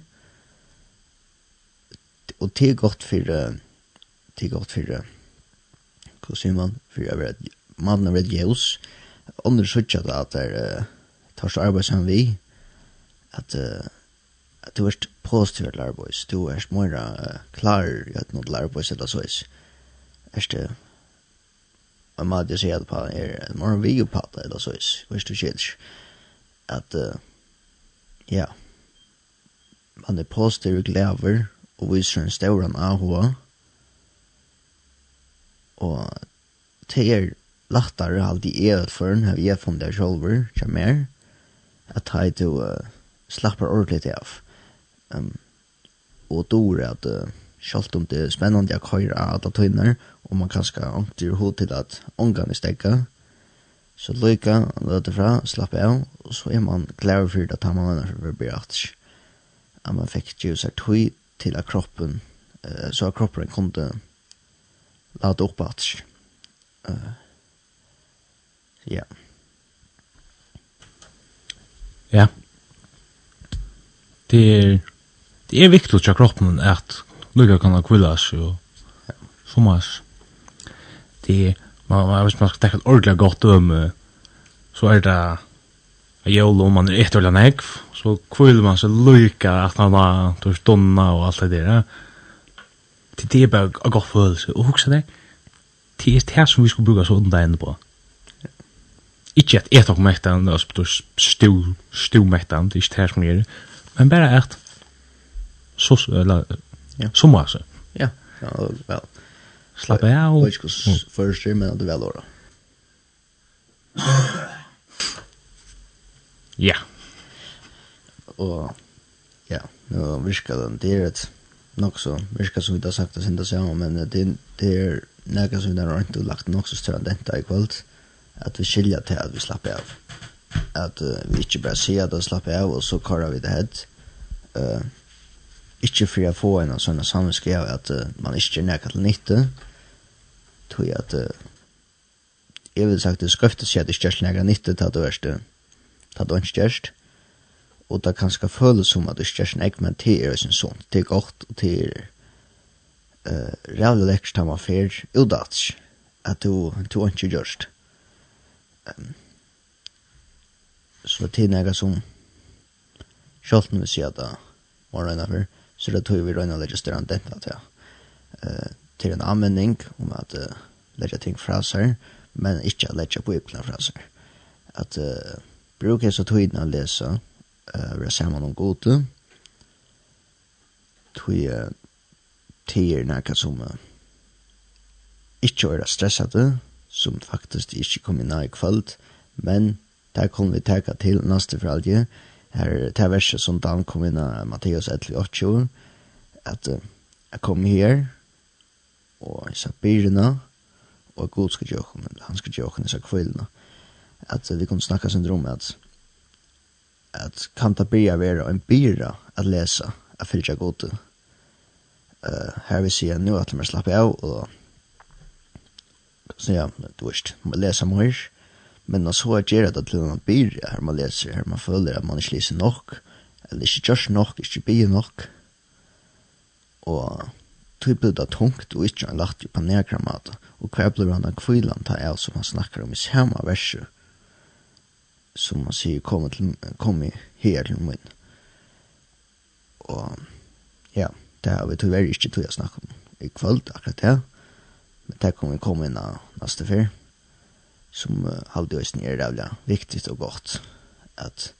og det er godt for, uh, det er godt for, uh, hva sier man, for jeg vet, mannen er veldig jævs, under sørger det at det er, uh, tar så arbeidsam vi, at uh, at du er positiv til arbeids, du er mer uh, klar i at noe til arbeids eller så er det, og man hadde sier på er mora vi jo på det eller så is, hvis du kjeder at, uh, ja, man er positiv og glæver og viser en stauran av hoa, og det er lattare alt i er utføren, har vi funnet det selv, kjem mer, at jeg du uh, slapper ordentlig av. Um, og då är att uh, Sjalt om det er spennende å køyre av alle tøyner, og man kan skal ångte i hod til at ångan er stegga, så løyka, løte fra, slappe av, og så er man glad for det at man er for å bli at at man fikk jo seg tøy til at kroppen, uh, så at kroppen kunne lade opp at uh, ja. Ja. Det er det er viktig til kroppen at lukka kan kvillas og sommars. Det er, man, man, hvis man skal tenke et ordentlig godt om, så er det a jævla om man er etter eller negv, så kvill man seg lukka at man har tog stunna og alt det der. Det, det er bare en godt følelse. Og huksa det, det er det som vi skulle bruka så undan enda på. Ikke at et etter mektan, altså stil, stil mektan, det er ikke det som gjør det, men bare at så eller ja. som alltså. Ja. Ja, väl. Slapp av. Jag ska först men det väl då. Ja. Och ja, nu viskar den det är ett nog så viskar som vi har sagt att synda sig om men det det är några som där inte lagt nog så större detta i att vi skilja till att vi slappar av att uh, vi inte bara ser att det av och så karar vi det här uh, Ikke for å få en sånn sammenske av at uh, man ikke er nækket til nytte. Tror jeg at uh, jeg vil sagt det skrøftet seg at det ikke er nækket nytte til at det verste. Til at det ikke er og det kan skal føles som at det ikke er nækket men det er sin sånn, det er godt og det er uh, rævlig lekkert til man fer udatt at du, du ikke gjørst um, så det er nækket som Sjalt vil si at det var regnet for. Så det tog vi røyna legger større enn dette til, uh, til en anvending om at uh, legger ting fra seg, men ikke legger på ypplene fra seg. At uh, bruk så tøyden å lese, uh, vi har sammen om gode, tøy uh, tider nekka som uh, ikke er stressade som faktisk ikke kom i nær men der kommer vi teka til neste for alt her til verset som Dan kom inn av Matteus 11.8, at uh, jeg kom her, og jeg sa byrna og god skal gjøre henne, han skal gjøre henne, jeg sa kvillene, at vi kunne snakke syndrom at at kan ta byrja vera en byrja at lesa, at fylgja god uh, her vil sier nu at man slapper av og så ja, du vet, man leser mer. Men så er det at man byr, her man leser, her man føler at man ikke leser nok, eller ikke gjørs nok, ikke byr nok. Og tog blir det tungt, og ikke han lagt på nedgrammat, og hver blir han av kvilan ta av som han snakker om i samme verset, som man sier, kommer til, kom her til min. Og ja, det har vi tog veldig ikke tog jeg snakke om i kvöld akkurat det, men det kommer vi komme inn av neste fyrt som uh, halvdøysen er rævlig viktig og godt at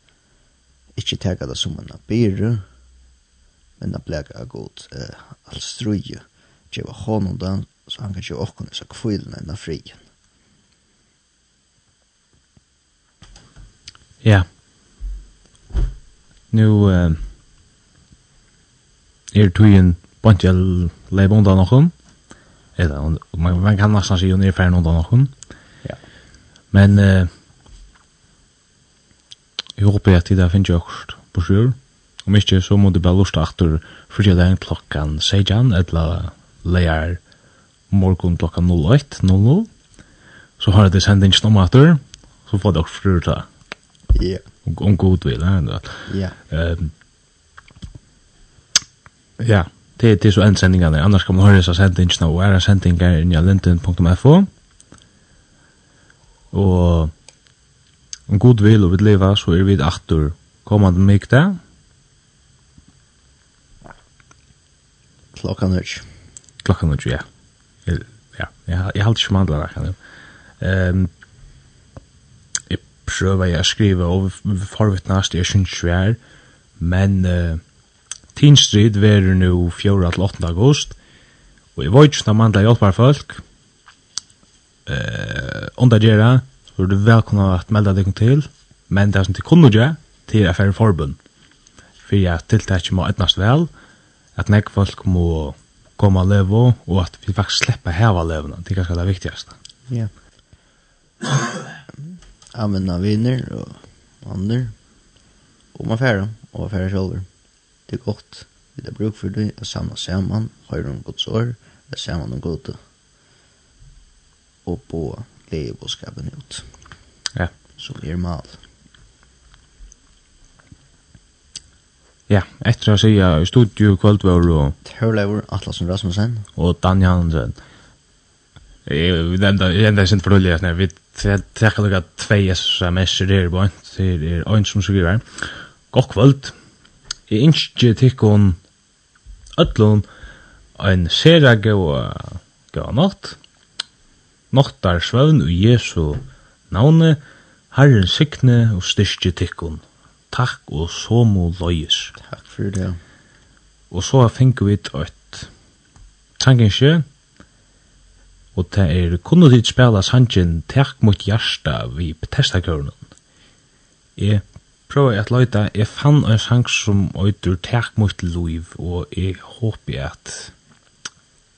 ikke tega det som en byre men at blek er godt uh, all struje tjeva honom den så han kan tjeva okkon så kvillene enn fri Ja. Nu uh, er tujen bantjel leibonda nokkon eller man, man kan nesten si jo nirfæren undan nokkon Men eh, jeg håper at det finnes jo også på sjur. Om ikke, så må du bare lusta aktor fredag klokkan 16, eller leier morgen klokkan 08.00. Så har jeg det sendt inn aktor, så får det også frur ta. Ja. Om god vil, ja. Ja. Ja, det er så enn sendingene. Annars kan man høre disse sendingsene og er sendinger inn i linten.fo. Ja. Og om god vil og vil leva, så er vi aktor kommande mykta. Klokka nødj. Klokka nødj, ja. Ja, jeg, jeg halte ikke mandla der. Um, jeg prøver jeg å skrive, og forvittnast jeg synes vi er, men uh, Tinstrid verer nu 4-8 august, og jeg vet ikke om mandla hjelper folk, eh undergera så er du välkomna att melda dig till men det som till kunde göra till affär förbund för att tilltäcka må ettnast väl att näck folk må komma levo och att vi faktiskt släppa häva levna det är kanske det viktigaste. Ja. Använda vänner och andra och man färra och färra själva det är gott. Vi har bruk för det att samla samman har de gott sår samman de gott og på gledebåskapen ut. Ja. Som er mal. Ja, etter å si i studio kvöldvår og... Terlever, Atlasen Rasmussen. Og Danja Hansen. Vi nevnte, jeg nevnte sin fornulje, vi trekker lukka tvei sms-er der på en, til er en som skriver. God kvöld. Jeg innskje tikkun öllun en sera gau gau natt nottar svøvn og Jesu navne, Herren sikne og styrke tikkun. Takk og somo løyes. Takk for det. Og så finner vi et sangenskje, og det er kunne dit spela sangen Takk mot hjarta vi Bethesda-kørnen. Jeg prøver at løyta, jeg fann en sang som øyder Takk mot liv, og jeg håper at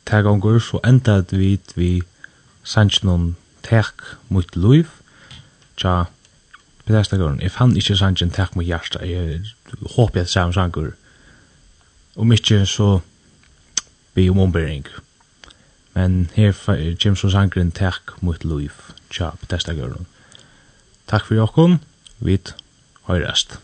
Takk gonger så enda vi vi sangen Tek mot liv, tja, Pedestagården, jeg fann ikke sangen Tek mot hjärsta, jeg håper at samme sanger, om ikke så be om ombering. Men her kommer så sangren Tek mot liv, tja, Pedestagården. Takk for jokken, vi høyrest.